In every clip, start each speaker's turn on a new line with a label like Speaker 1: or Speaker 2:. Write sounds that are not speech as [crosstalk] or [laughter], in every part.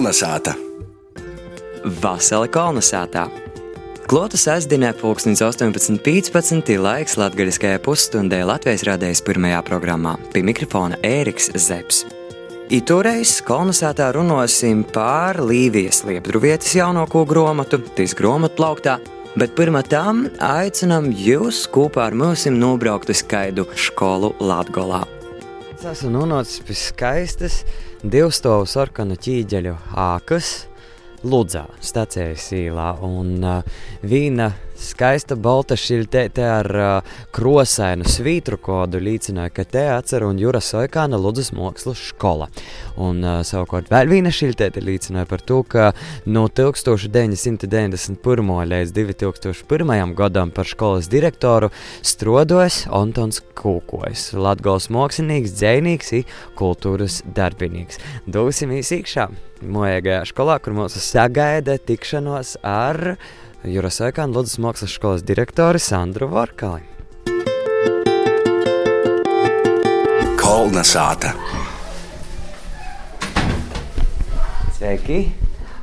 Speaker 1: Kolnesāta!
Speaker 2: Vasara kolonizētā. Klota sestdienā, pulkstenis 18.15. laiks latgaļiskajai pusstundai Latvijas radējas pirmajā programmā pie mikrofona Ēriks Zepsi. Itūreiz kolonizētā runāsim par Līvijas liepdruvietas jaunāko gromatu, tis gromatu plauktā, bet pirmā tam aicinam jūs kopā ar mums nobraukt uz skaidu skolu Latgolā. Es esmu nonācis pie skaistas divstāvu sarkanu ķīģeļu ākas Ludzā, stācijas īlā. Un uh, vīna skaista balta šiltēte ar uh, krosainu svītru kodu liecināja, ka te atcer un Jūra Soikāna Ludzas mākslas skola. Un uh, savukārt vēl viena šiltēte liecināja par to, ka no 1991. līdz 2001. gadam par skolas direktoru strodojas Antons Kūkojs, Latgals mākslinieks, dzēnīgs un kultūras darbinīgs. Dosimies iekšā! Mojagajā skolā, kur mums sagaida tikšanos ar Jūras Ekāna Ludus mākslas skolas direktori Sandru Varkali.
Speaker 1: Kolna sāta!
Speaker 2: Sveiki!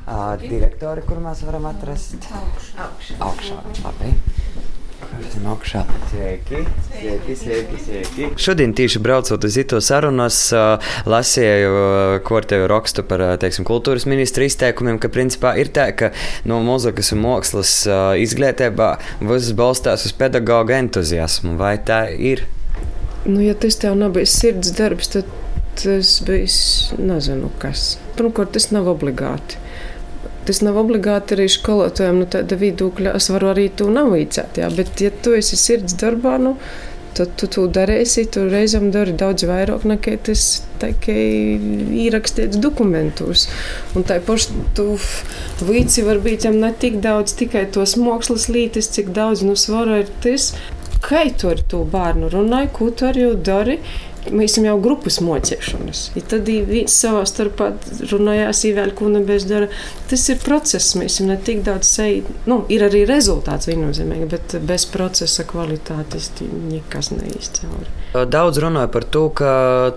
Speaker 2: Uh, direktori, kur mēs varam atrast? Augšā. Augšā. Labi. Sveiki, sveiki, sveiki, sveiki. Šodien tieši braucot uz Ito sarunas, lasīju uh, kortēju rakstu par teiksim, kultūras ministra izteikumiem, ka principā ir tā, ka no mūzikas un mākslas izglītībā viss balstās uz pedagoģa entuziasmu. Vai tā ir?
Speaker 3: Nu, ja tas tev nav bijis sirds darbs, tad tas bijis nezinu kas. Pirmkārt, tas nav obligāti. Tas nav obligāti arī skolotājiem, nu, tāda viedokļa. Es varu arī to nav īcēt, jā, bet, ja tu esi sirds darbā, nu, tad tu to darīsi. Tu reizēm dari daudz vairāk nekā tas ierakstīts dokumentos. Un tā paša tu vīci var būt ne tik daudz tikai tos mākslas lītis, cik daudz nu svara ir tas. Kā tu ar to bērnu runāji, ko tu ar jau dari? Mēs jau grupas mocīšanas. Ja tad viens savā starpā runājās, īvēl, ko nebēs dara. Tas ir process. Mēs jau ne tik daudz sejam. Nu, ir arī rezultāts viennozīmīgi, bet bez procesa kvalitātes nekas neizcauri.
Speaker 2: Daudz runāja par to, ka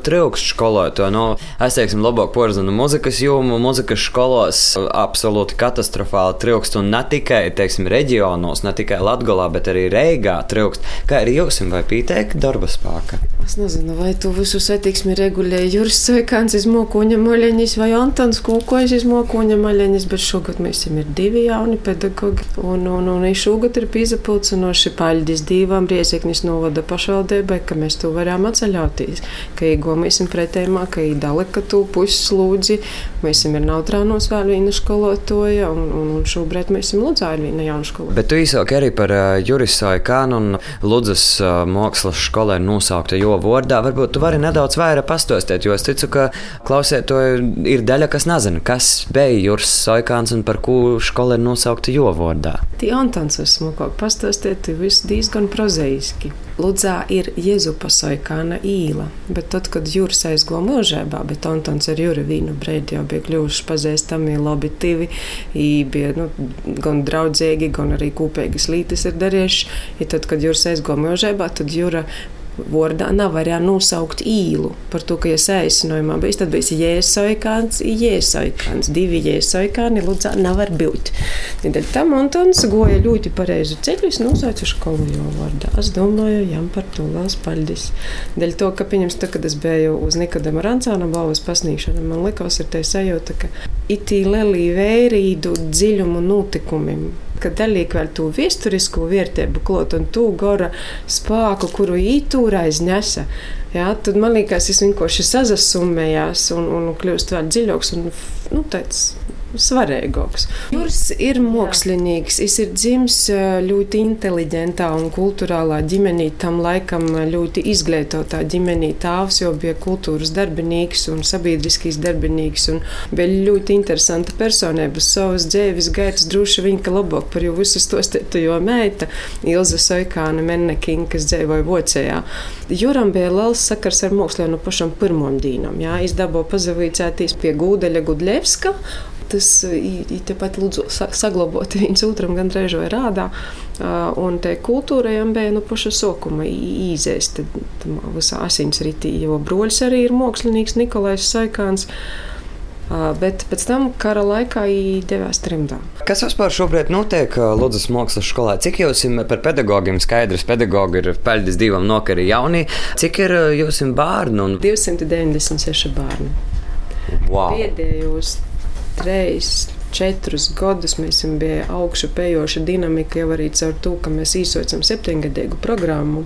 Speaker 2: trūkst skolotāju. Nu, es teiksim, labāk porzinu muzikas jomu. Muzikas skolos absolūti katastrofāli trūkst. Un ne tikai teiksim, reģionos, ne tikai Latvijā, bet arī Reigā trūkst. Kā ir jums, vai pieteikti darba spēka?
Speaker 3: Es nezinu, vai tu visu satiksmi regulē Juris Cveikāns izmokoņa maļaņas vai Antons Kūkoņš izmokoņa maļaņas, bet šogad mēs ir divi jauni pedagogi. Un, un, un, šogad ir pīzapulcinoši paļģis divām riezeknis novada pašvaldībai, ka mēs to varam atceļauties, ka iegomīsim pretējumā, ka īdaleka tu puses lūdzi, mēs ir nautrānos vēl viena skolotoja, un, un, un šobrīd mēs ir Ludzā ir viena jauna skolotoja.
Speaker 2: Bet tu īsāk arī par uh, Juris Cveikānu un Ludzas uh, mākslas skolē nosaukta jo vārdā. Varbūt tu vari nedaudz vairāk pastāstīt, jo es ticu, ka klausētoji ir daļa, kas nezina, kas bija Juris Soikāns un par ko skola ir nosaukta jo vārdā.
Speaker 3: Tie Antons ir smukāk pastāstīt, viss diezgan prozaiski. Ludzā ir Jēzupa Soikāna īla, bet tad, kad Juris aizgoja mūžībā, bet Antons ar Juri vīnu brēdi jau bija kļuvuši pazīstami, labi tivi, bija nu, gan draudzīgi, gan arī kūpīgas lītis ir darījuši. Ja tad, kad Juris aizgoja mūžībā, tad Jura vārdā nav arī nosaukt īlu. Par to, ka, ja saīsinājumā bijis, tad bijis jēsoikāns, jēsoikāns, divi jēsoikāni, lūdzā nav var būt. Tad tam Antons goja ļoti pareizu ceļu, es nosaucu skolu jau vārdā. Es domāju, jām par to liels paldies. Dēļ to, ka, pieņems, tā, kad es biju uz Nikodama Rancāna balvas pasniegšanu, man likās ir tā sajūta, ka itī lelī vērīdu dziļumu notikumiem ka dalīk vēl to vēsturisko vērtību klāt un to gara spēku, kuru ītūra aiznesa. Jā, tad man liekas, es vienkārši sazasumējās un, un kļūst vēl dziļāks un nu, tāds svarīgāks. Juris ir mākslinieks, viņš ir dzimis ļoti inteliģentā un kultūrālā ģimenī, tam laikam ļoti izglītotā ģimenī. Tēvs jau bija kultūras darbinīgs un sabiedriskīs darbinīgs un bija ļoti interesanta personība. Savas dzīves gaitas droši vien ka labāk par jau visu stostētu, jo meita Ilza Soikāna Mennekina, kas dzīvoja Vocējā. Juram bija liels sakars ar mākslu no pašam pirmam dīnam. Jā, izdabo pazavīcēties pie Gūdeļa Gudļevska tas tepat lūdzu saglabāt [laughs] viens otram gan reizē rādā. Un te kultūrai bija no nu, paša sākuma īzēst visā asinsritī, jo broļs arī ir mākslinieks Nikolais Saikāns. Bet pēc tam kara laikā viņi devās trimdā.
Speaker 2: Kas vispār šobrīd notiek Ludus mākslas skolā? Cik jūs par pedagogiem skaidrs? Pedagogi ir peļģis divam nokari jauni. Cik ir jūs bērnu? Un...
Speaker 3: 296 bērni.
Speaker 2: Wow.
Speaker 3: Pēdējos treis četrus gadus mēs bijām augšupējoša dinamika jau arī caur to, ka mēs īsojam septiņgadīgu programmu.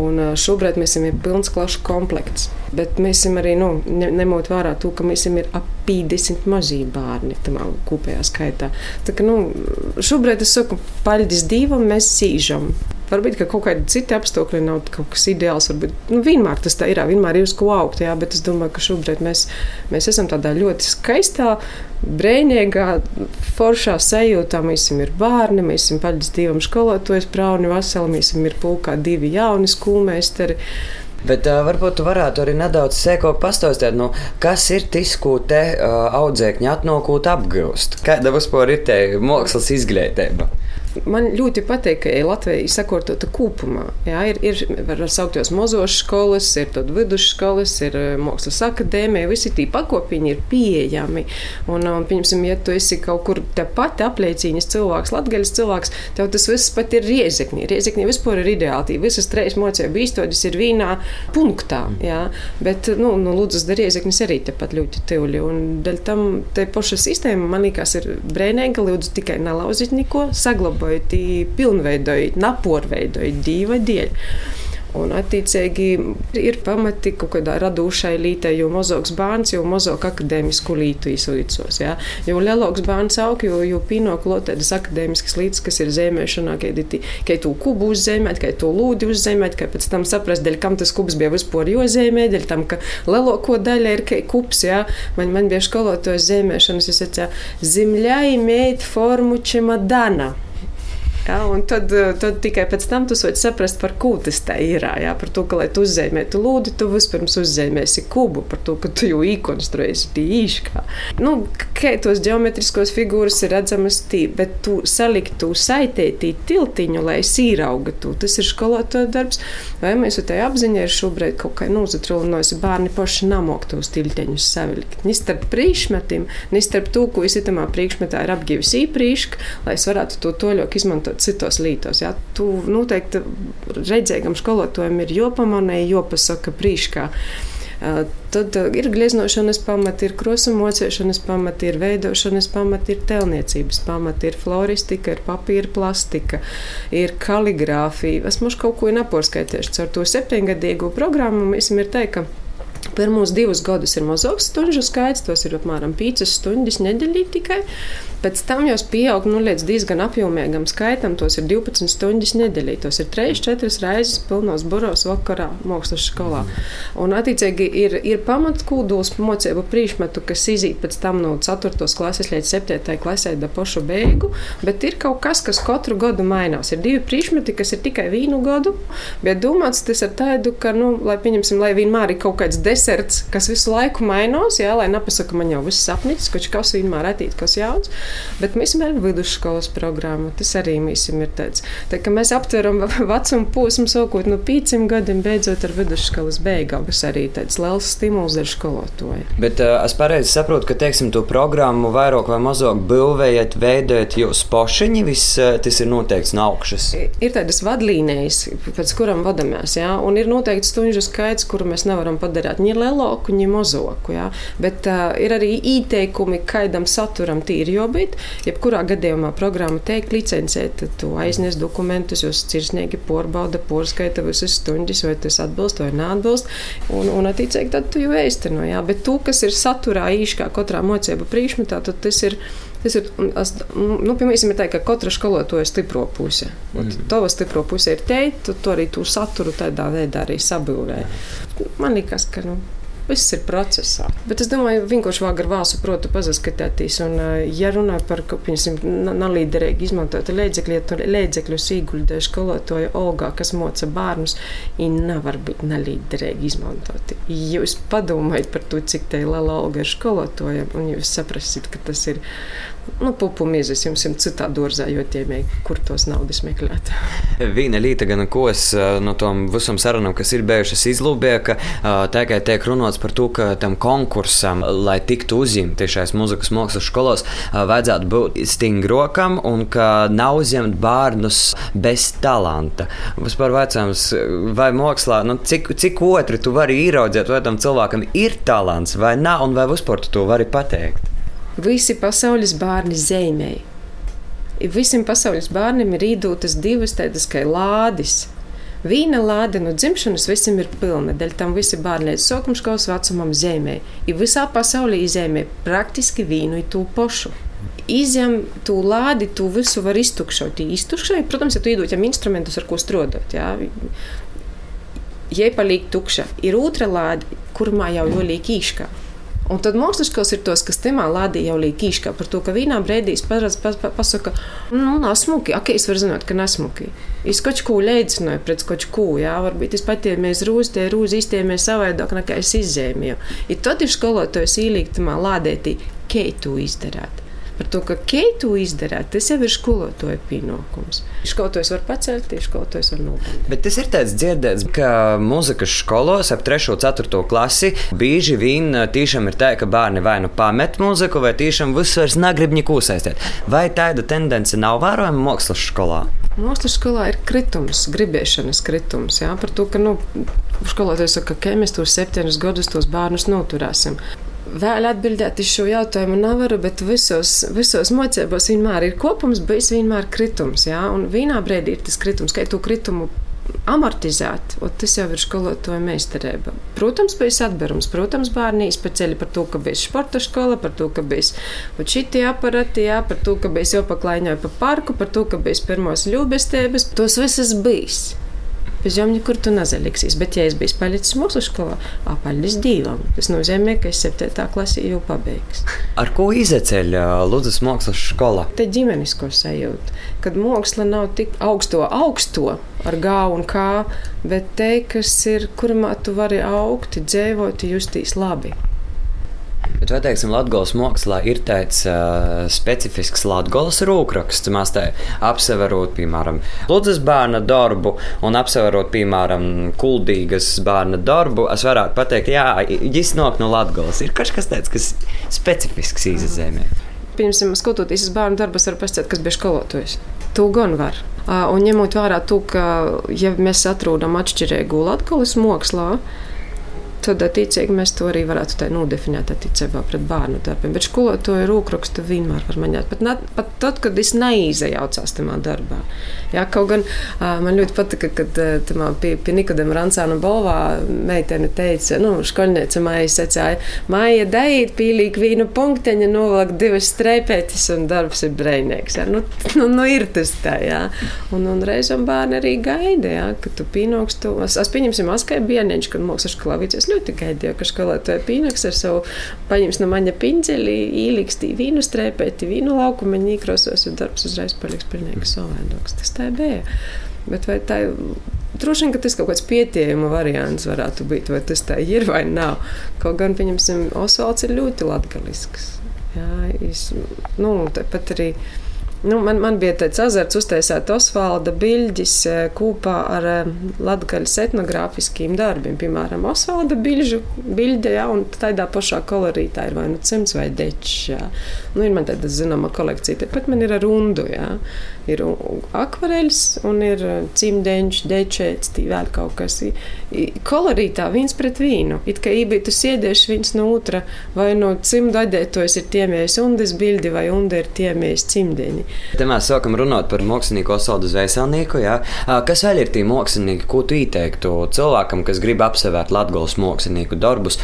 Speaker 3: Un šobrīd mēs esam pilns klašu komplekts. Bet mēs esam arī nu, ņemot vērā to, ka mēs esam ap 50 mazie bērni tajā kopējā skaitā. Tā kā, nu, šobrīd es saku, paļģis divam mēs sīžam. Varbūt kaut kādi citi apstākļi nav kaut kas ideāls. Varbūt, nu, vienmēr tas tā ir, vienmēr ir uz ko augt. Jā, bet es domāju, ka šobrīd mēs, mēs esam tādā ļoti skaistā, brīvīgā, foršā sajūtā. Mēs esam bērni, mēs esam paļģis divam skolotājiem, brauni veseli, mēs esam pulkā divi jauni skolmeistari.
Speaker 2: Bet uh, varbūt tu varētu arī nedaudz sēkāk pastāstīt, nu, kas ir tas, ko te uh, audzēkņi atnokūt apgūst. Kāda vispār ir te mākslas izglītība?
Speaker 3: Man ļoti patīk, ka Latvija ir sakārtota kopumā. Jā, ir, ir var saukties mozošas skolas, ir vidusskolas, ir eh, mākslas akadēmija. Visi tie pakopiņi ir pieejami. Un, un piemēram, ja tu esi kaut kur tepat apliecīnis cilvēks, latgaļas cilvēks, tev tas viss pat ir riezekņi. Riezekņi vispār ir ideāli. Visas trejas mocību īstoģis ir vienā punktā. Jā. Bet, nu, nu Lūdzas da riezeknis arī tepat ļoti tevļi. Un dēļ tam te paša sistēma, man liekas, ir brēnēga, lūdzu tikai nelauzīt neko, saglabāt apkopoti, pilnveidojot, naporveidojot divu dēļ. Un, attiecīgi, ir pamati kaut kādā radošai lītei, jo mazāks bērns jau mazāk akadēmisku lītu izlīdzos. Ja? Jo lielāks bērns aug, jo, jo pienākot tādas akadēmiskas lītas, kas ir zēmēšanā, ka tu kubu uzzēmēt, ka tu lūdi uzzēmēt, ka pēc tam saprast, dēļ kam tas kubs bija vispār jozēmē, dēļ tam, ka lielāko daļu ir kups. Ja? Man, man bija skolotājas zēmēšanas, es teicu, zemļā imēt formu čemadana. Ja, un tad, eh, tad tikai pēc tam tu vari saprast, par ko tas ir. Ja, par to, ka, lai tu uzzīmētu lūdi, tu vispirms uzzīmēsi kubu, par to, ka tu jau īkonstruēsi tīškā. Nu, kā tos geometriskos figūras ir redzamas tī, bet tu saliktu saitētī tiltiņu, lai es īraugatu. Tas ir skolotāja darbs. Vai mēs ar tai apziņā ir šobrīd kaut kā nozatrulinojusi bērni paši namok tos tiltiņus savilkt. Ni starp priekšmetiem, ni starp to, ko es itamā priekšmetā ir apgivis īprīšk, lai es varētu to toļok izmantot citos lītos. Ja? Tu noteikti redzēgam skolotājiem ir jopamanē, jopasaka prīškā. Tad ir gleznošanas pamati, ir krosumocēšanas pamati, ir veidošanas pamati, ir telniecības pamati, ir floristika, ir papīra plastika, ir kaligrāfija. Esmu kaut ko neporskaitījuši ar to septiņgadīgo programmu. Mēs ir teikt, ka Pirmos divus gadus ir mazāks stundu skaits, tos ir apmēram 5 stundas nedēļā tikai. Pēc tam jau pieaug nu, līdz diezgan apjomīgam skaitam, tos ir 12 stundas nedēļā. Tos ir 3-4 reizes pilnos buros vakarā mākslas skolā. Un, attiecīgi, ir, ir pamatkūduls mocību priekšmetu, kas izīt pēc tam no 4. klases līdz 7. klasē da pašu beigu, bet ir kaut kas, kas katru gadu mainās. Ir divi priekšmeti, kas ir tikai vienu gadu, bet domāts tas ar tādu, ka, nu, lai pieņemsim, lai vienmēr ir kaut kāds deserts, kas visu laiku mainās, jā, lai nepasaka, man jau viss sapnis, ka kas vienmēr atīt, kas jauns. Bet mēs esam vidusskolas programma. Tas arī mēs ir tāds. Tā kā mēs aptveram vecumu posmu, sākot no pīciem gadiem, beidzot ar vidusskolas beigām, kas arī tāds liels stimuls ar skolotāju.
Speaker 2: Bet uh, es pareizi saprotu, ka, teiksim, to programmu vairāk vai mazāk būvējat, veidojat jūs pošiņi, viss tas ir noteikts no augšas.
Speaker 3: Ir tādas vadlīnijas, pēc kurām vadāmies, jā, un ir noteikti stundu skaits, kuru mēs nevaram padarīt ni lielāku, ni mazoku, jā. Bet uh, ir arī ieteikumi, kādam saturam tīri šobrīd. Jebkurā gadījumā programma teikt licencēt, tu aiznes dokumentus, jūs cirsnieki porbauda, porskaita visas stundas, vai tas atbilst vai neatbilst. Un, un attiecīgi tad tu jau īsteno. Jā. Bet tu, kas ir saturā īškā katrā mocību priekšmetā, tad tas ir. Tas ir, nu, piemēram, tā, ka katra skolotāja stipro puse. Mm. Tava stipro puse ir te, tu, tu arī tu saturu tādā veidā arī sabūvē. Man liekas, ka. Nu, Viss ir procesā. Bet es domāju, vienkārši vāga ar vāsu protu pazaskatētīs. Un, ja runā par, piemēram, nalīderīgi izmantot līdzekļu, ja tur līdzekļus ieguldē skolotāja Olgā, kas moca bērnus, viņi nevar būt nalīderīgi izmantoti. Jūs padomājiet par to, cik te liela alga ir skolotājiem, un jūs saprasit, ka tas ir nu, pupu mizas jums ir citā dārzā, jo tie kur tos naudas meklēt. [laughs]
Speaker 2: Viena lieta, gan ko es no tom visam sarunam, kas ir bijušas izlūbē, ka tā kā tiek runāts par to, ka tam konkursam, lai tiktu uzņemti šais muzikas mākslas skolos, vajadzētu būt stingrokam un ka nav uzņemt bērnus bez talanta. Vispār vecums, vai mākslā, nu, cik, cik otri tu vari ieraudzīt, vai tam cilvēkam ir talants vai nav, un vai vispār tu to vari pateikt?
Speaker 3: Visi pasaules bērni zīmēji. Visiem pasaules bērniem ir īdūtas divas tādas kā lādes. Vīna lāde no dzimšanas visam ir pilna, dēļ tam visi bērni līdz sokumškaus vecumam zīmē. Ir visā pasaulē izēmē praktiski vīnu i tū pošu. Izņem to lādi, tu visu var iztukšot. Iztukšot, protams, ja tu iedod viņam instrumentus, ar ko strādāt. Ja? Ja paliek tukša, ir otra lāde, kurmā jau jolīk īškā. Un tad mākslinieks ir tos, kas temā lādīja jau īškā par to, ka vienā brīdī paredz, pas, pas, pasaka, nu, nesmuki, ak, es varu zināt, ka nesmuki. Es kaut ko leicināju pret kaut ko, jā, varbūt es pat, ja mēs rūs, tie rūs iztiemies savādāk, nekā es izēmēju. Ir tad ir skolotājs īlīgt tamā lādētī, kei tu izdarāt. Par to, ka keitu izdarīt, tas jau ir skolotāja pienākums. Skolotājs var pacelt, skolotājs var nopelnīt.
Speaker 2: Bet tas ir tāds dzirdēts, ka mūzikas skolos ap 3. un 4. klasi bieži vien tiešām ir tā, ka bērni vai nu pamet mūziku, vai tiešām vairs negrib neko saistīt. Vai tāda tendence nav vērojama mākslas skolā?
Speaker 3: Mākslas skolā ir kritums, gribēšanas kritums. Jā, par to, ka nu, skolotājs saka, ka mēs tos septiņus gadus tos bērnus noturēsim. Vēl atbildēt uz šo jautājumu nevaru, bet visos, visos mocībos vienmēr ir kopums, bijis vienmēr kritums. Jā? Un vienā brīdī ir tas kritums, ka tu kritumu amortizēt, un tas jau ir skolotāja meistarība. Protams, bija atbērums, protams, bērni izpeceļ par to, ka bija sporta skola, par to, ka bija šitie aparati, jā, par to, ka bija jau paklaiņoja pa parku, par to, ka bija pirmos ļūbestības. Tos visas bijis. Jām nekur tu nezaliksies. Bet, ja es biju palicis mūsu skolā, apaļģis divam, tas nozīmē, ka es 7. klasī jau pabeigšu.
Speaker 2: Ar ko izceļ Lūdzes mākslas skola?
Speaker 3: Te ģimenisko sajūtu, kad māksla nav tik augsto, augsto ar gāvu un kā, bet te, kas ir, kurmā tu vari augt, dzīvot, justies labi.
Speaker 2: Bet vai teiksim, Latvijas mākslā ir tāds uh, specifisks Latvijas rūkraksts, mēs te apseverot, piemēram, Ludzas bērna darbu un apseverot, piemēram, kuldīgas bērna darbu, es varētu pateikt, jā, viņš nāk no Latvijas. Ir kaut kas tāds, kas specifisks izzemē.
Speaker 3: Pirmsim, skatoties uz bērnu darbu, var pastāstīt, kas bija skolotājs. To gan var. Un ņemot vērā to, ka, ja mēs atrodam atšķirīgu Latvijas mākslā, tad attiecīgi mēs to arī varētu nodefinēt attiecībā pret bērnu darbiem. Bet skolotāju rūkrakstu vienmēr var maņāt. Pat, ne, pat tad, kad es neizjaucās tajā darbā. Jā, kaut gan man ļoti patika, kad tamā, pie, pie Nikodama Rancāna balvā meitene teica, nu, skolniece Maija secāja, Maija daiet pīlīgi vīnu punkteņa, novelk divas streipētis un darbs ir breinīgs. Nu, nu, nu, ir tas tā, jā. Un, un reizēm bērni arī gaida, jā, ka tu pienākstu. Es, es pieņemsim, askai bieneņš, kad mūsu skolāvīcies ļoti gaidīju, ka skolotāja pīnaks ar savu paņems no maņa piņģeli, īlikstī vīnu strēpēti, vīnu laukumu, nīkrosos, un darbs uzreiz paliks pilnīgi savādāks. Tas tā bija. Bet vai tā ir? Droši vien, ka tas kaut kāds pietiekama variants varētu būt, vai tas tā ir vai nav. Kaut gan, pieņemsim, Osvalds ir ļoti latgalisks. Jā, es, nu, tāpat arī Nu, man, man bija tāds azarts uztaisīt Osvalda biļģis eh, kopā ar eh, latgaļas etnogrāfiskiem darbiem. Piemēram, Osvalda biļžu, biļģe, ja, un tādā pašā kolorītā ir vai nu cimds vai dečs. Ja. Nu, ir man tāda zināma kolekcija, tāpat man ir ar rundu. Ja. Ir akvareļs un ir eh, cimdeņš, dečēts, tī vēl kaut kas. Kolorītā viens pret vīnu. It kā ībītu siedieši viens no otra, vai no cimda adētojas ir tiemies undes bildi vai unde ir tiemies cimdeņi.
Speaker 2: Te mēs sākam runāt par mākslinieku Osvaldu Zvēselnieku. Jā. Kas vēl ir tie mākslinieki, ko tu ieteiktu cilvēkam, kas grib apsevērt latgāles mākslinieku darbus?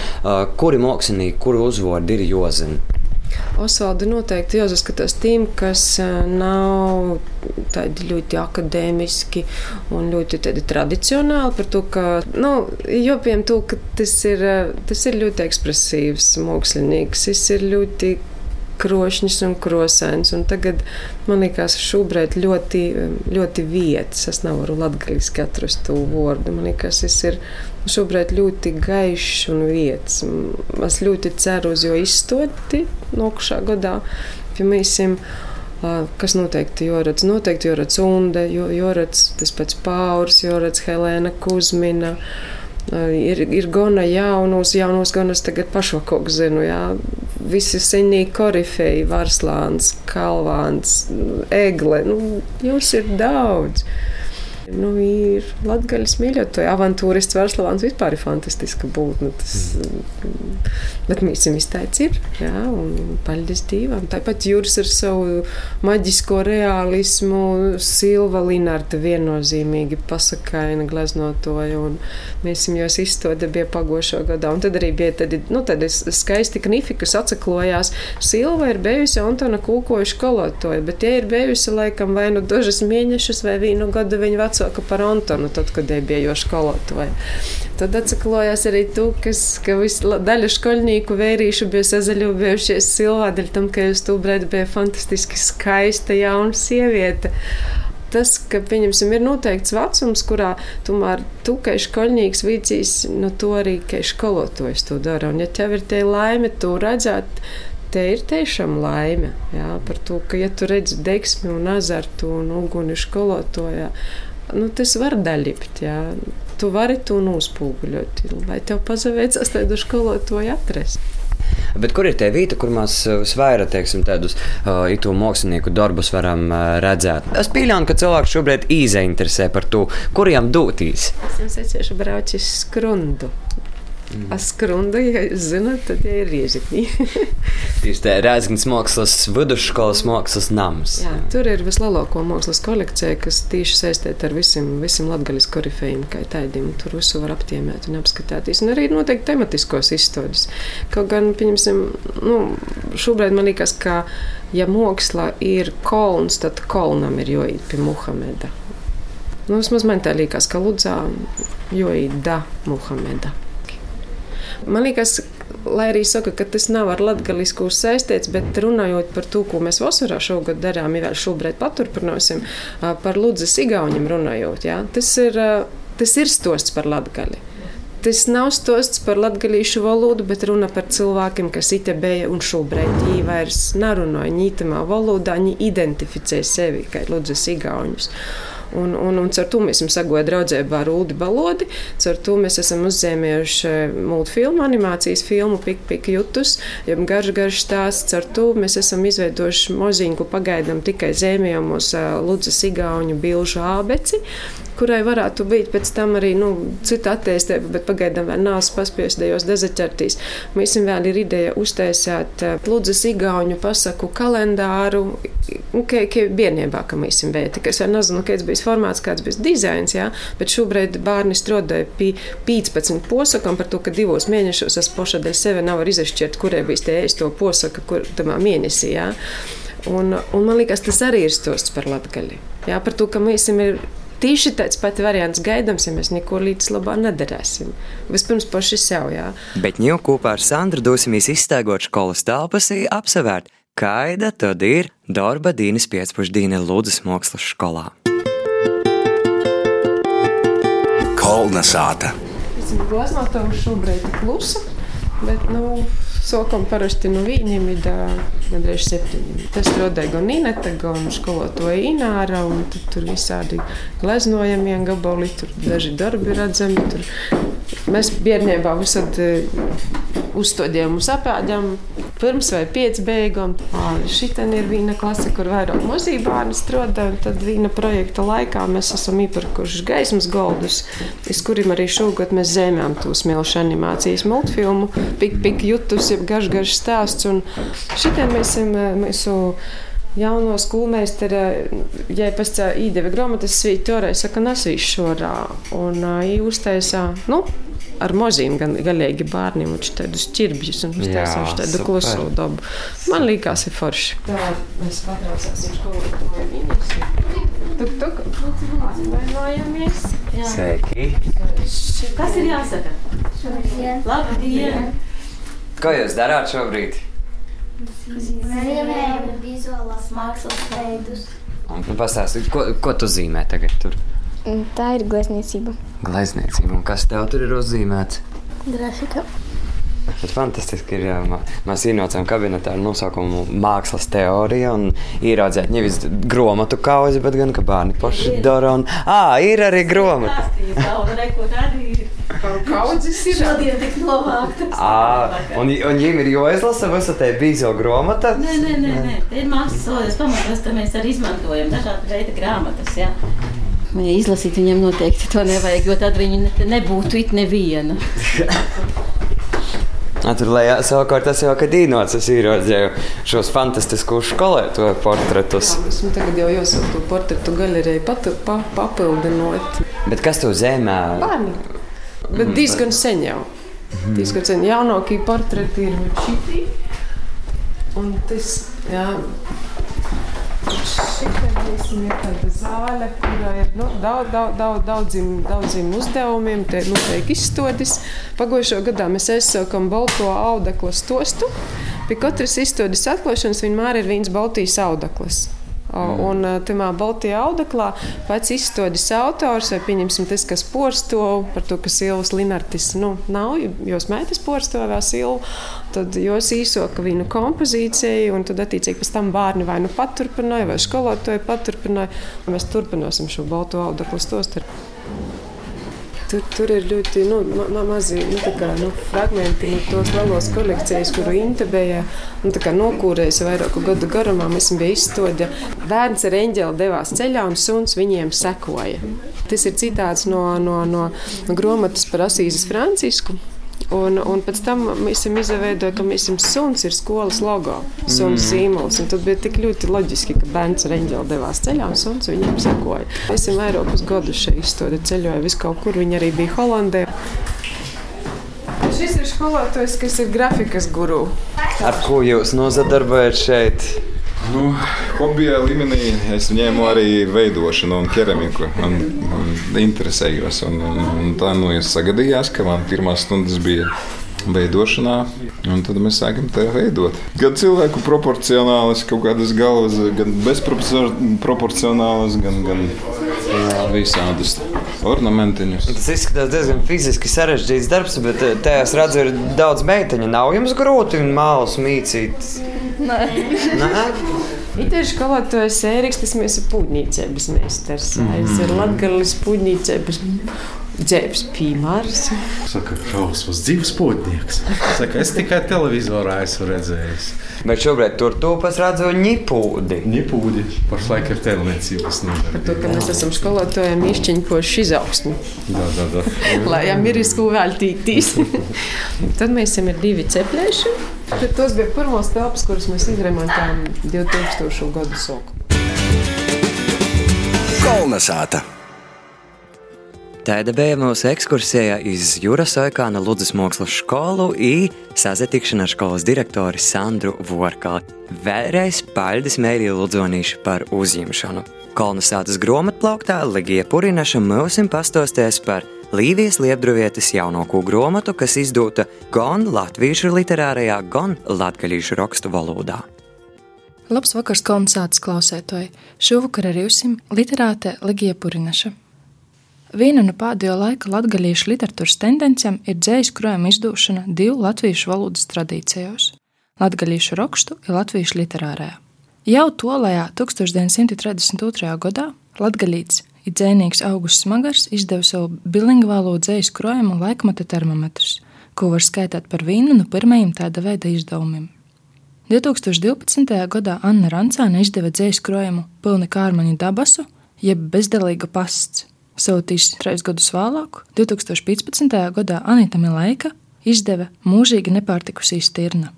Speaker 2: Kuri mākslinieki, kuru uzvārdi ir jozina?
Speaker 3: Osvaldu noteikti jāsaskatās tiem, kas nav tādi ļoti akadēmiski un ļoti tradicionāli par to, ka, nu, jo piem to, ka tas ir, tas ir ļoti ekspresīvs mākslinieks, tas ir ļoti krošņs un krosēns. Un tagad man liekas, šobrīd ļoti, ļoti vietas. Es nevaru latviešu atrast to vārdu. Man liekas, tas ir šobrīd ļoti gaišs un vietas. Es ļoti ceru uz jo izstoti nākošā gadā. Piemēram, kas noteikti jāredz, noteikti jāredz Unde, jāredz tas pats Pauls, jāredz Helēna Kuzmina. Ir, ir gana jaunus, jaunus gan es tagad pašu kaut zinu, jā. Visi senie korifeji, Varslāns, Kalvāns, Egle, nu, jūs ir daudz. Nu, ir latgaļas mīļotāji, avantūrists Varslavāns vispār ir fantastiska būtne. Tas, mm. Bet mīsim izteic ir, jā, un paļģis dīvam. Tāpat Jūras ar savu maģisko realismu, Silva Linarta viennozīmīgi pasakaina gleznotoja, un mīsim jos izstoda bija pagošo gadā. Un tad arī bija tad, nu, tad skaisti knifi, kas atsaklojās. Silva ir bijusi Antona Kūkoša kolotoja, bet tie ir bijusi laikam vai nu dažas mēnešus vai vienu gadu viņa vecā vecāka par Antonu, tad, kad bija jau skolotāja. Tad atsaklojās arī to, kas, ka daļa skolnieku vērīšu bija sazaļojušies silvādeļ tam, ka jūs tūbrēd bija fantastiski skaista jauna sieviete tas, ka pieņemsim, ir noteikts vecums, kurā tomēr tu, kā skolnieks, vicīs, nu, to arī kā skolotājs to dara. Un, ja tev ir tie laime, to redzēt, te ir tiešām laime. Jā, par to, ka, ja tu redzi deksmi un azartu un uguni skolotājā, nu, tas var daļipt. Jā. Tu vari to nospūguļot, lai tev pazaveicas tādu skolotāju atrast.
Speaker 2: Bet kur ir tā vieta, kur mēs uh, vairāk teiksim, tādus uh, itu mākslinieku darbus varam uh, redzēt? Es pieļauju, ka cilvēks šobrīd īzainteresē par to, kuriem doties.
Speaker 3: Es jums secēšu braucis skrundu. Mm. Askrunda, ja jūs zināt, tad ja ir riežikņi. [laughs]
Speaker 2: Tieši tā Rēzgans mākslas vidusskolas mākslas nams.
Speaker 3: Jā, tur ir vislielāko mākslas kolekcija, kas tieši saistīta ar visiem, visiem latgaļas korifejiem, kā tādiem. Tur visu var aptiemēt un apskatīties. Un arī noteikti tematiskos izstādes. Kaut gan, pieņemsim, nu, šobrīd man liekas, ka, ja māksla ir kolns, tad kolnam ir jāiet pie Muhameda. Nu, vismaz man tā liekas, ka Ludzā jāiet da Muhameda. Man liekas, lai arī saka, ka tas nav ar latgalisku saistīts, bet runājot par to, ko mēs vasarā šogad darām, ja vēl šobrīd paturpināsim, par Ludzas igauņiem runājot, jā, tas ir, tas ir stosts par latgali. Tas nav stosts par latviešu valodu, bet runa par cilvēkiem, kas ite bija un šobrīd viņi vairs nerunāja ņītamā valodā, viņi identificē sevi kā Ludzas igauņus. Un, un, un ar to mēs esam sagojuši draudzībā ar Ulu Balodi. Ar to mēs esam uzzīmējuši multfilmu, animācijas filmu Pik, Pik, Jutus, jeb garš, garš stāsts. Ar to mēs esam izveidojuši moziņu pagaidām tikai zēmējamos Ludzas Igauņu bilžu ābeci kurai varētu būt pēc tam arī nu, cita attīstība, bet pagaidām vēl nav paspiestajos dezaķertīs. Mēs vēl ir ideja uztaisīt Ludzas Igauņu pasaku kalendāru, nu, ka, ka bērnībā, ka mēs vēti, ka es vēl nezinu, kāds bijis formāts, kāds bijis dizains, jā, bet šobrīd bērni strādāja pie 15 posakam par to, ka divos mēnešos es poša dēļ sevi nevaru izšķirt, kurai bijis tie ēsto posaka, kur tamā mēnesī, jā. Un, un man liekas, tas arī ir stosts par latgali. Jā, par to, ka mēs esam Tieši tāds pats variants gaidāms, ja mēs neko līdz labā nedarīsim. Vispirms paši sev, jā.
Speaker 2: Bet jau kopā ar Sandru dosimies izstaigot skolas telpas, apsevērt, kāda tad ir darba Dīnes piecpušdīne Lūdzes mākslas skolā.
Speaker 1: Kolna sāta.
Speaker 3: Es esmu glaznotāju šobrīd klusa, bet, nu, Sokam parasti no viņiem ir gandrīz septiņi. Tas rodēja gan Ineta, gan skolotāja Ināra, tur visādi gleznojamie gabali, tur daži darbi redzami. Tur. Mēs bērnībā visad uzstādījām, apēdām pirms vai pēc beigām. Šī ir viena klase, kur vairāk mazie bērni strādā. Tad viena projekta laikā mēs esam iepirkuši gaismas goldus, iz kuriem arī šogad mēs zēmējām to smilšu animācijas multfilmu, pik, pik jutus, jeb garš, garš stāsts. Un šitien mēs esam mūsu jauno skolmeistaru, ja pēc tam īdeva grāmatas svītu, toreiz saka, nesīšu šorā. Un uh, uztaisā, nu, ar maziem gan galīgi bērniem, un tādus ķirbjus, un uztaisīšu tādu klusu dabu. Man liekas, ir forši. Tā, mēs patraucāsim skolotāju viņus. Tuk, tuk, atvainojamies.
Speaker 2: Sveiki!
Speaker 4: Kas ir jāsaka? Labdien!
Speaker 2: Ko jūs darāt šobrīd?
Speaker 5: Zīmējam vizuālās mākslas veidus.
Speaker 2: Un pastāstiet, ko, ko tu zīmē tagad tur?
Speaker 5: Tā ir glezniecība.
Speaker 2: Glezniecība. Un kas tev tur ir uzzīmēts?
Speaker 5: Grafika.
Speaker 2: Bet fantastiski ir, ja mēs ienācām kabinetā ar nosaukumu Mākslas teorija un ieraudzījām nevis grāmatu kauzi, bet gan ka bērni paši dara. Un, à, ir arī grāmata.
Speaker 3: Kaudzes ir.
Speaker 4: Šodien tik novākta.
Speaker 2: À, un, un viņiem ir jāizlasa visa tā bīzo grāmata.
Speaker 4: Nē, nē, nē, nē. Te ir mākslas solis pamatos, ka mēs arī izmantojam dažādu veidu grāmatas. Jā. Ja izlasīt viņam noteikti to nevajag, jo tad viņi ne, nebūtu it neviena. [laughs]
Speaker 2: Tur lejā savukārt tas jau, kad īnots es ieraudzēju šos fantastiskos skolētoju portretus.
Speaker 3: Esmu tagad jau jāsaka to portretu galeriju pat, pa, papildinot.
Speaker 2: Bet kas to zemē?
Speaker 3: Bērni. Bet diezgan sen jau. Diezgan sen. Jaunākie portreti ir šitī. Un tas, jā. Šitiem ir tāda zāle, kurā ir nu, daudz, daudz, daudz, daudziem, daudziem uzdevumiem. Te nu, tiek izstādes. Pagājušā gadā mēs aizsākām balto audeklu stostu. Pie katras izstādes atklāšanas vienmēr ir viens baltijas audekls. Un tajā Baltijā audeklā pats izstādes autors, vai pieņemsim tas, kas porsto par to, ka Silvas Linartis nu, nav, jos meitas porsto vēl Silvu, tad jos īsoka viņu kompozīciju, un tad attiecīgi pēc tam bērni vai nu paturpināja, vai skolotāji paturpināja. Mēs turpināsim šo Balto audeklu stostu. Tur, tur ir ļoti nu, ma ma mazi nu, kā, nu, fragmenti no tos lielos kolekcijas, kuru intebēja nu, nokūrējis vairāku gadu garumā. Mēs bijām izstāde. Bērns ar eņģeli devās ceļā un suns viņiem sekoja. Tas ir citāts no, no, no grāmatas par Asīzes Francisku. Un, un pēc tam mēs izveidojām, ka mēs esam suns, ir skolas logo, suns mm. zīmols. Tad bija tik ļoti loģiski, ka bērns ar eņģeli devās ceļā un suns viņam sekoja. Mēs esam vairākus gadus šeit izstādi ceļojuši, vis kaut kur viņi arī bija Holandē. Šis ir skolotājs, kas ir grafikas guru.
Speaker 2: Ar ko jūs nozadarbojat šeit?
Speaker 6: Nu, hobija līmenī es ņēmu arī veidošanu un keramiku. Man, man interesējos. Un, un, un tā nu es sagadījās, ka man pirmās stundas bija veidošanā, un tad mēs sākam to veidot. Gan cilvēku proporcionālas, kaut kādas galvas, gan bezproporcionālas, gan, gan jā, visādus ornamentiņus.
Speaker 2: Tas izskatās diezgan fiziski sarežģīts darbs, bet eh, tajā es redzu, ir daudz meiteņu. Nav jums grūti un mākslinieks mīcīt.
Speaker 5: Nē.
Speaker 2: Nē? [laughs]
Speaker 3: Itēž skolotājs Ēriks, tas mēs ir pūģnīcības meistars. Mm. Es ir latgalis pūģnīcības dzēbs piemērs.
Speaker 7: Saka, šausmas dzīves potnieks. Saka, es tikai televizorā esmu redzējis.
Speaker 2: Bet šobrīd tur tūpas redzu ņipūdi.
Speaker 7: Ņipūdi pašlaik ir tēlniecības nodarbība.
Speaker 3: Par to, ka mēs esam skolotājiem izšķiņkoši izaugsmi.
Speaker 7: Da, da, da.
Speaker 3: Lai jām ir izko veltītīs. [laughs] Tad mēs esam ir divi ceplēši. Tad tos bija pirmos telpas, kuras mēs izremontējām 2000. gadu sākumā.
Speaker 1: Kolnesāta!
Speaker 2: Tāda bija mūsu ekskursija iz Jūras Oikāna Ludzas mākslas skolu un sazatikšana ar skolas direktori Sandru Vorkali. Vēlreiz paldies Mērija Ludzonīša par uzņemšanu. Kolnesātas grāmatplauktā Ligija Purinaša mūsim pastosties par Līvijas Liepdruvietes jaunāko grāmatu, kas izdota gan latviešu literārajā, gan latgaļīšu rakstu valodā.
Speaker 8: Labs vakars, kolonizācijas klausētāji! Šovakar arī jums literāte Ligija Purinaša. Viena no pēdējo laika latgaļiešu literatūras tendencēm ir dzējas krājuma izdūšana divu latviešu valodas tradīcijos - latgaļiešu rakstu un latviešu literārajā. Jau tolajā 1932. gadā latgaļīts ir dzēnieks Augusts Smagars izdeva savu bilingvālo dzējas krājumu laikmata termometrus, ko var skaitīt par vienu no pirmajiem tāda veida izdevumiem. 2012. gadā Anna Rancāne izdeva dzējas krājumu Pilni kārmaņa dabasu, jeb bezdelīga pasts Sūtīs trīs gadus vēlāk, 2015. gadā Anita Milēka izdeva mūžīgi nepārtikusī stirna.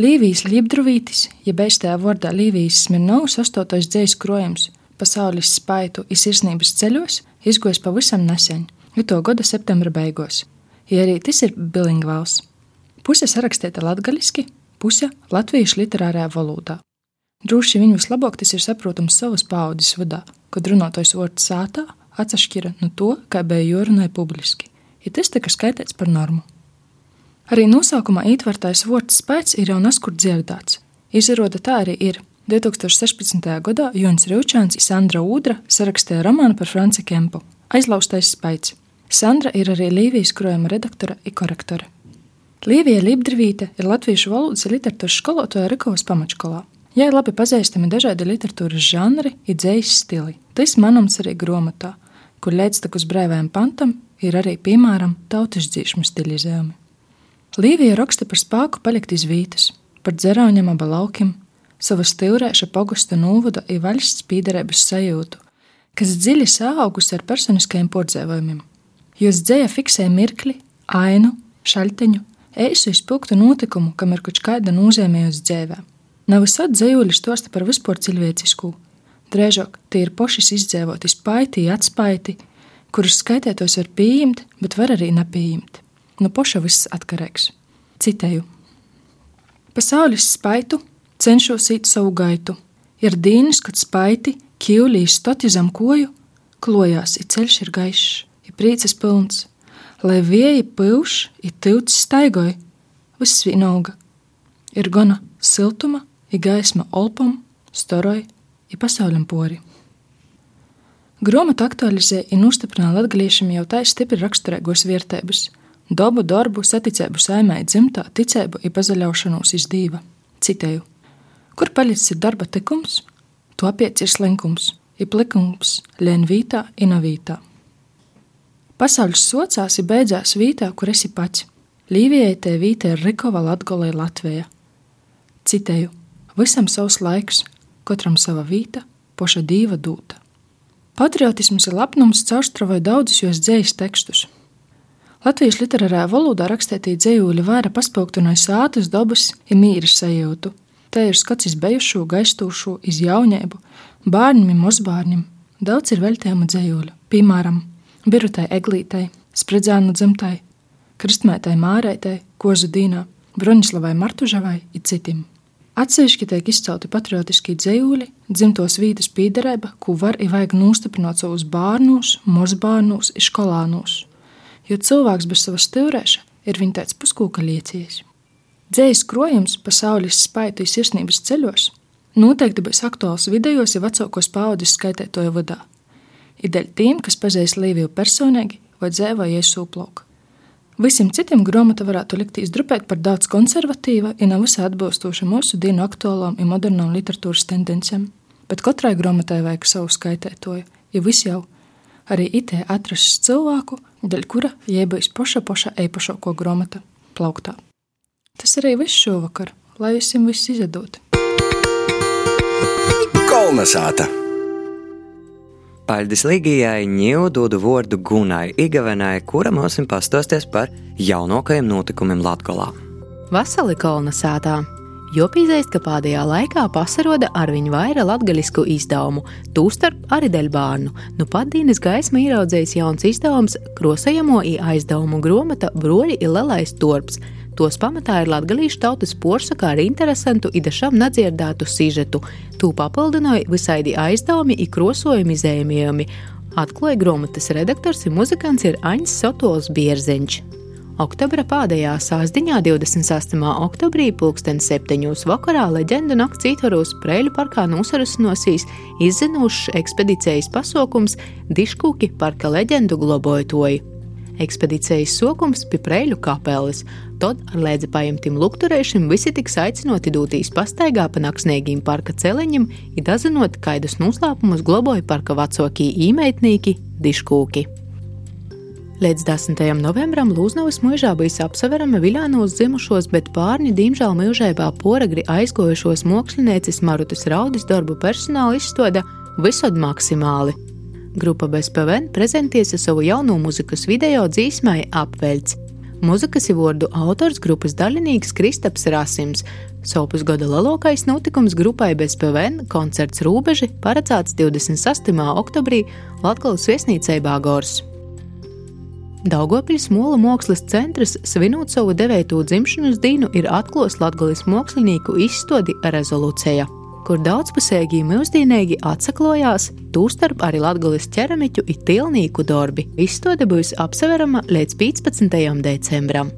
Speaker 8: Līvijas Liebdruvītis, ja beigtajā vārdā Līvijas Smirnovs astotais dzējas krojums pasaules spaitu un sirsnības ceļos izgojis pavisam nesen, jo to gada septembra beigās. Ja arī tas ir bilingvāls. Puse sarakstīta latgaļiski, puse latviešu literārajā valodā. Droši vien vislabāk tas ir saprotams savas paudzes vadā, kad runātais vārds sātā atšķira no to, kā bija jārunāja publiski, ja tas tika skaitīts par normu. Arī nosaukumā ietvertais vārds spēks ir jau neskur dzirdēts. Izrāda tā arī ir. 2016. gadā Jons Raučāns un Sandra Udra sarakstīja romānu par Franci Kempu - Aizlaustais spēks. Sandra ir arī Līvijas krojuma redaktore un korektore. Līvija Libdrvīte ir latviešu valodas un literatūras skolotāja Rikovas pamatskolā. Jai labi pazīstami dažādi literatūras žanri un dzējas stili. Tas manums arī grāmatā kur līdztekus brīvajam pantam ir arī, piemēram, tautas dzīsmu stilizējumi. Līvija raksta par spēku palikt iz vītas, par dzerauņam aba laukim, savu stilrēša pogusta nūvada i valsts pīderības sajūtu, kas dziļi saaugusi ar personiskajiem pordzēvojumiem. Jūs dzēja fiksē mirkli, ainu, šalteņu, eisu izpilgtu notikumu, kam ir kaut kāda nozīmē uz dzēvē. Nav visādi dzējuļi stosta par vispār cilvēcisku. Drēžāk tie ir pošas izdzēvoti spaiti, atspaiti, kurus skaitētos var pieņemt, bet var arī nepieņemt. No poša viss atkarīgs. Citēju: Pasaules spaitu cenšos īt savu gaitu. Ir dīnis, kad spaiti, kīlīs stoti zem koju, klojās, ir ceļš ir gaišs, ir prieces pilns, lai vieji pūš, ir tilts staigoj, viss vienalga. Ir gana siltuma, ir gaisma olpam, storoj, ir pasaulim pori. Grāmatu aktualizēja un nostiprināja latgaliešiem jau tā stipri raksturīgos vērtības - dabu, darbu, saticību saimē, dzimtā, ticību un pazaļaušanos iz dīva. Citēju: Kur palicis ir darba tikums, to apiet ir slinkums, ir plikums, lēn vītā, inavītā. Pasaules sociās ir beidzās vītā, kur esi pats. Līvijai te vītē ir Rikova Latgolē Latvija. Citēju: Visam savs laiks, katram sava vīta, poša dīva dūta. Patriotisms ir lepnums, caurstravoja daudzus jos dzējas tekstus. Latvijas literārā valodā rakstītī dzējuļi vaira paspilgtinoja sātas dabas un mīras sajūtu. Te ir skats iz bejušo, gaistūšo, iz jaunību, bērniem un mazbērniem. Daudz ir veltījuma dzējuļu, piemēram, Birutai Eglītei, Spridzēnu dzimtai, Kristmētai Mārētai, Kozu Dīnā, Broņislavai Martužavai un citiem. Atsevišķi tiek izcelti patriotiski dzējuļi, dzimtos vītas pīderība, ko var un vajag nostiprināt savus bērnus, mazbērnus, skolānus. Jo cilvēks bez savas stūrēša ir viņa tāds puskūka liecījis. Dzējas krojums pasaules spaitu un sirsnības ceļos noteikti būs aktuāls vidējos un vecākos paudzes skaitētoju vadā. Ideļ tiem, kas pazīst Līviju personīgi vai dzēvoja iesūplauku. Visiem citiem grāmata varētu likties drupēt par daudz konservatīva, ja nav visai atbilstoša mūsu dienu aktuālām un modernām literatūras tendencēm. Bet katrai grāmatai vajag savu skaitētoju, jo viss jau arī itē atrasts cilvēku, dēļ kura jēbais poša poša eipašāko grāmata plauktā. Tas arī viss šovakar, lai visiem viss izdod.
Speaker 1: Kolnesāta!
Speaker 2: Paļdis Ligijai ņēmu dodu vārdu Gunai Igavenai, kura mums pastāstīs par jaunākajiem notikumiem Latvijā.
Speaker 9: Vasarī kolna sētā. Jo pīzēst, ka pēdējā laikā pasaroda ar viņu vaira latgaļisku izdevumu, tūstarp arī dēļ bērnu. Nu pat dienas gaisma ieraudzējis jauns izdevums krosējamo i aizdevumu gromata Broļi ir Lelais Torps, Tos pamatā ir latgalīšu tautas porsakā ar interesantu idešam nadzirdētu sižetu. Tū papildināja visaidi aizdevumi i krosojumi zēmījumi. Atklāja grāmatas redaktors un muzikants ir Aņs Sotols Bierzeņš. Oktobra pēdējā sāsdiņā 28. oktobrī pulksten 7. vakarā leģendu nakts ītvaros Preļu parkā nosarasinosīs izzinošs ekspedīcijas pasaukums Diškūki parka leģendu globojotoji. Ekspedīcijas sokums pie Preļu kapeles, Tad ar lēdzi paimtim lukturēšiem visi tiks aicinoti dūtīs pastaigā pa naksniegīm parka celeņiem, ir dazinot, kaidus noslēpumus globoja parka vecākie īmeitnieki Diškūki. Līdz 10. novembrim Lūznavas mūžā bija apseverama Viļānos dzimušos, bet pārņi diemžēl mūžībā poragri aizgojušos mākslinieces Marutas Raudis darbu personāla izstāda visod maksimāli. Grupa BSPVN prezentēs savu jauno muzikas video dzīsmai apveļts. Mūzikas vārdu autors grupas dalībnieks Kristaps Rasims. Sopus gada lielākais notikums grupai bez PVN koncerts Rūbeži paredzēts 26. oktobrī Latvijas viesnīcē Bāgors. Daugopils Mola mākslas centrs svinot savu devīto dzimšanas dienu ir atklājis Latvijas mākslinieku izstādi rezolūcija kur daudzpusēji mūsdienīgi atsaklojās, tūstarp arī latgulis ķeramiķu un tilnīku darbi. Izstāde būs apseverama līdz 15. decembram.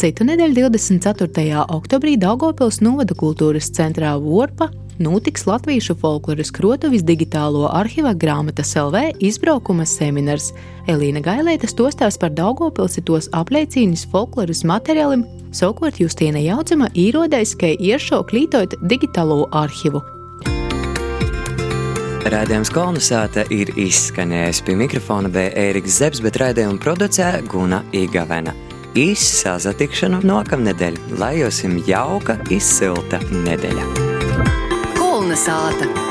Speaker 9: Citu nedēļu 24. oktobrī Daugopils novada kultūras centrā Vorpa notiks Latviešu folkloras krotuvis digitālo arhīva grāmatas LV izbraukuma seminārs. Elīna Gailēta stostās par Daugopilsi tos apliecīnis folkloras materiālim, savukārt Justīna Jaudzama īrodēs, ka iešo klītot digitālo arhīvu.
Speaker 2: Radījums kolonizēta ir izskanējis pie mikrofona bija Ēriks Zepes, bet raidījumu producē Guna Igavena. Īsi sazatikšanu nākamnedēļ, lai jums jauka, izsilta nedēļa.
Speaker 9: Kolonizēta!